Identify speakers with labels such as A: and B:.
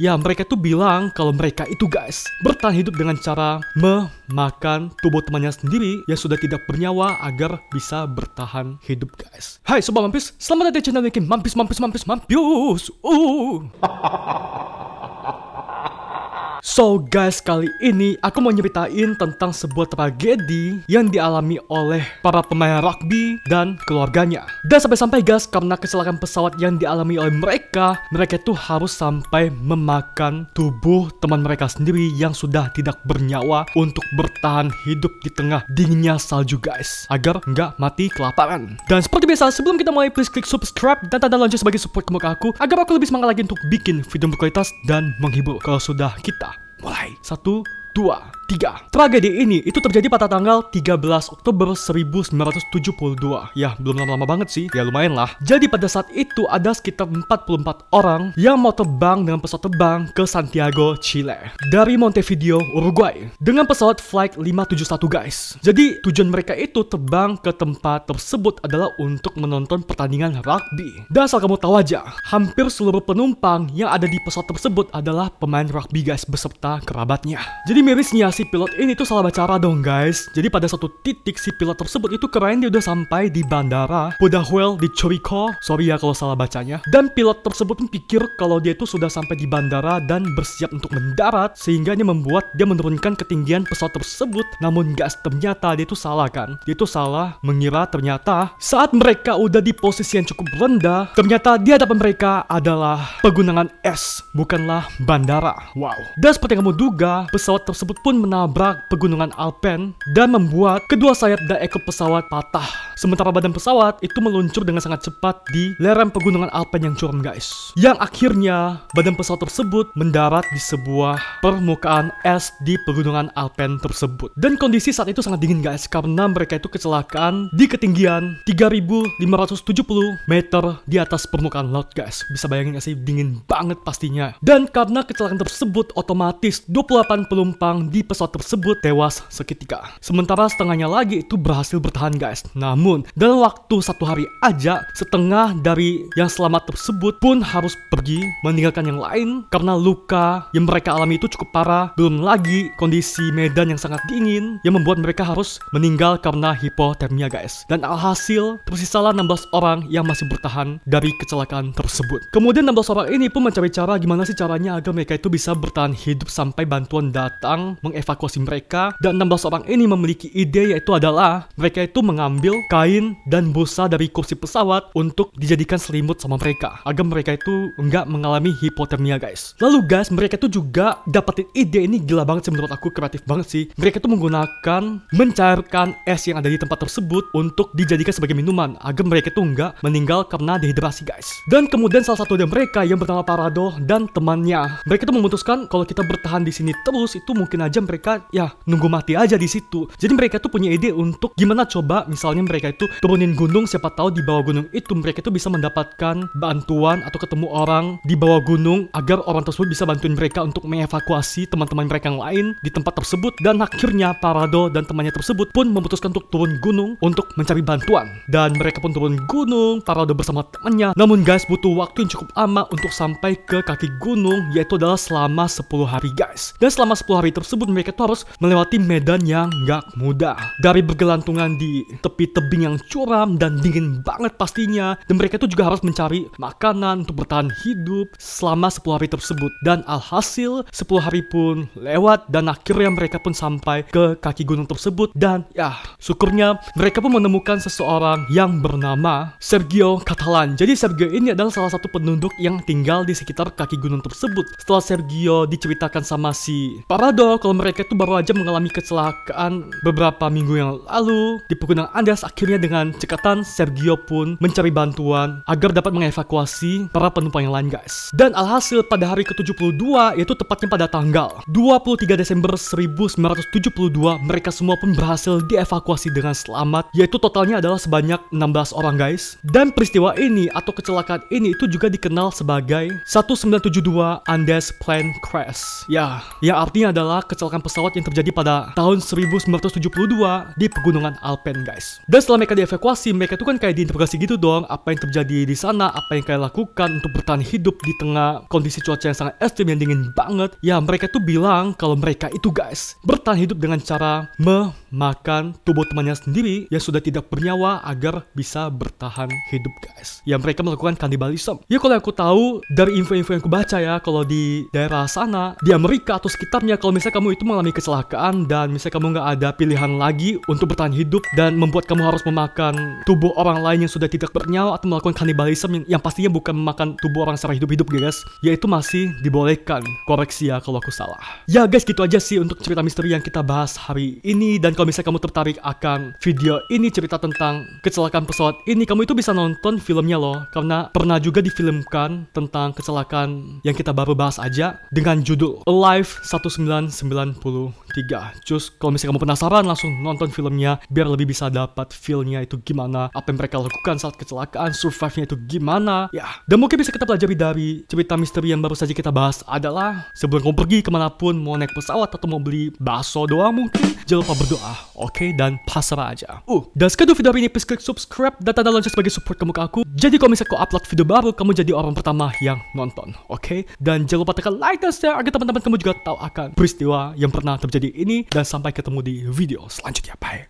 A: ya mereka tuh bilang kalau mereka itu guys bertahan hidup dengan cara memakan tubuh temannya sendiri yang sudah tidak bernyawa agar bisa bertahan hidup guys. Hai sobat mampis, selamat datang di channel Nikin Mampis Mampis Mampis Mampus. Uh. So guys, kali ini aku mau nyeritain tentang sebuah tragedi yang dialami oleh para pemain rugby dan keluarganya. Dan sampai-sampai guys, karena kecelakaan pesawat yang dialami oleh mereka, mereka itu harus sampai memakan tubuh teman mereka sendiri yang sudah tidak bernyawa untuk bertahan hidup di tengah dinginnya salju guys, agar nggak mati kelaparan. Dan seperti biasa, sebelum kita mulai please klik subscribe dan tanda lonceng sebagai support ke muka aku, agar aku lebih semangat lagi untuk bikin video berkualitas dan menghibur. Kalau sudah kita mulai. Satu, dua, tiga. Tragedi ini itu terjadi pada tanggal 13 Oktober 1972. Ya, belum lama-lama banget sih. Ya lumayan lah. Jadi pada saat itu ada sekitar 44 orang yang mau terbang dengan pesawat terbang ke Santiago, Chile. Dari Montevideo, Uruguay. Dengan pesawat flight 571 guys. Jadi tujuan mereka itu terbang ke tempat tersebut adalah untuk menonton pertandingan rugby. Dan asal kamu tahu aja, hampir seluruh penumpang yang ada di pesawat tersebut adalah pemain rugby guys beserta kerabatnya. Jadi mirisnya si pilot ini tuh salah baca arah dong guys. Jadi pada satu titik si pilot tersebut itu keren dia udah sampai di bandara Pudahuel di Chorico. Sorry ya kalau salah bacanya. Dan pilot tersebut pun pikir kalau dia itu sudah sampai di bandara dan bersiap untuk mendarat sehingga ini membuat dia menurunkan ketinggian pesawat tersebut. Namun guys ternyata dia itu salah kan. Dia itu salah mengira ternyata saat mereka udah di posisi yang cukup rendah ternyata di hadapan mereka adalah pegunungan es bukanlah bandara. Wow. Dan seperti yang kamu duga pesawat tersebut pun menabrak pegunungan Alpen dan membuat kedua sayap dan ekor pesawat patah. Sementara badan pesawat itu meluncur dengan sangat cepat di lereng pegunungan Alpen yang curam guys. Yang akhirnya badan pesawat tersebut mendarat di sebuah permukaan es di pegunungan Alpen tersebut. Dan kondisi saat itu sangat dingin guys karena mereka itu kecelakaan di ketinggian 3570 meter di atas permukaan laut guys. Bisa bayangin gak sih dingin banget pastinya. Dan karena kecelakaan tersebut otomatis 28 penumpang di pesawat tersebut tewas seketika. Sementara setengahnya lagi itu berhasil bertahan guys. Namun dalam waktu satu hari aja setengah dari yang selamat tersebut pun harus pergi meninggalkan yang lain karena luka yang mereka alami itu cukup parah. Belum lagi kondisi medan yang sangat dingin yang membuat mereka harus meninggal karena hipotermia guys. Dan alhasil tersisalah 16 orang yang masih bertahan dari kecelakaan tersebut. Kemudian 16 orang ini pun mencari cara gimana sih caranya agar mereka itu bisa bertahan hidup sampai bantuan datang mengevakuasi mereka dan 16 orang ini memiliki ide yaitu adalah mereka itu mengambil kain dan busa dari kursi pesawat untuk dijadikan selimut sama mereka agar mereka itu enggak mengalami hipotermia guys. Lalu guys mereka itu juga dapetin ide ini gila banget sih menurut aku kreatif banget sih. Mereka itu menggunakan mencairkan es yang ada di tempat tersebut untuk dijadikan sebagai minuman agar mereka itu enggak meninggal karena dehidrasi guys. Dan kemudian salah satu dari mereka yang bernama Parado dan temannya mereka itu memutuskan kalau kita bertahan di sini terus itu mungkin aja mereka ya nunggu mati aja di situ. Jadi mereka tuh punya ide untuk gimana coba misalnya mereka itu turunin gunung siapa tahu di bawah gunung itu mereka tuh bisa mendapatkan bantuan atau ketemu orang di bawah gunung agar orang tersebut bisa bantuin mereka untuk mengevakuasi teman-teman mereka yang lain di tempat tersebut. Dan akhirnya Parado dan temannya tersebut pun memutuskan untuk turun gunung untuk mencari bantuan. Dan mereka pun turun gunung Parado bersama temannya. Namun guys butuh waktu yang cukup lama untuk sampai ke kaki gunung yaitu adalah selama 10 hari guys. Dan selama 10 hari tersebut mereka tuh harus melewati medan yang gak mudah. Dari bergelantungan di tepi tebing yang curam dan dingin banget pastinya. Dan mereka tuh juga harus mencari makanan untuk bertahan hidup selama 10 hari tersebut. Dan alhasil 10 hari pun lewat dan akhirnya mereka pun sampai ke kaki gunung tersebut. Dan ya syukurnya mereka pun menemukan seseorang yang bernama Sergio Catalan. Jadi Sergio ini adalah salah satu penduduk yang tinggal di sekitar kaki gunung tersebut. Setelah Sergio diceritakan sama si Parado kalau mereka itu baru aja mengalami kecelakaan beberapa minggu yang lalu di pegunungan Andes akhirnya dengan cekatan Sergio pun mencari bantuan agar dapat mengevakuasi para penumpang yang lain guys. Dan alhasil pada hari ke-72 yaitu tepatnya pada tanggal 23 Desember 1972 mereka semua pun berhasil dievakuasi dengan selamat yaitu totalnya adalah sebanyak 16 orang guys. Dan peristiwa ini atau kecelakaan ini itu juga dikenal sebagai 1972 Andes Plane Crash. Ya, yang artinya adalah kecelakaan pesawat yang terjadi pada tahun 1972 di pegunungan Alpen guys. Dan setelah mereka dievakuasi, mereka itu kan kayak diinterogasi gitu dong, apa yang terjadi di sana, apa yang kalian lakukan untuk bertahan hidup di tengah kondisi cuaca yang sangat ekstrim yang dingin banget. Ya mereka tuh bilang kalau mereka itu guys bertahan hidup dengan cara memakan tubuh temannya sendiri yang sudah tidak bernyawa agar bisa bertahan hidup guys. Ya mereka melakukan kanibalisme. Ya kalau aku tahu dari info-info yang aku baca ya, kalau di daerah sana, di Amerika atau sekitarnya, kalau misalnya kamu itu mengalami kecelakaan dan misalnya kamu nggak ada pilihan lagi untuk bertahan hidup dan membuat kamu harus memakan tubuh orang lain yang sudah tidak bernyawa atau melakukan kanibalisme yang, yang pastinya bukan memakan tubuh orang secara hidup-hidup guys, ya itu masih dibolehkan. Koreksi ya kalau aku salah. Ya guys, gitu aja sih untuk cerita misteri yang kita bahas hari ini dan kalau misalnya kamu tertarik akan video ini cerita tentang kecelakaan pesawat ini, kamu itu bisa nonton filmnya loh karena pernah juga difilmkan tentang kecelakaan yang kita baru bahas aja dengan judul Alive 1993. Cus kalau misalnya kamu penasaran langsung nonton filmnya biar lebih bisa dapat feelnya itu gimana, apa yang mereka lakukan saat kecelakaan, survive-nya itu gimana. Ya, dan mungkin bisa kita pelajari dari cerita misteri yang baru saja kita bahas adalah sebelum kamu pergi ke mana pun mau naik pesawat atau mau beli bakso doang mungkin jangan lupa berdoa, oke? Okay? Dan pasrah aja. Uh, dan sekedar video ini please klik subscribe dan tanda lonceng sebagai support kamu ke aku. Jadi kalau misalnya kau upload video baru, kamu jadi orang pertama yang nonton, oke? Okay? Dan jangan lupa tekan like dan share agar teman-teman kamu juga tahu akan peristiwa yang pernah terjadi ini dan sampai ketemu di video selanjutnya. Bye.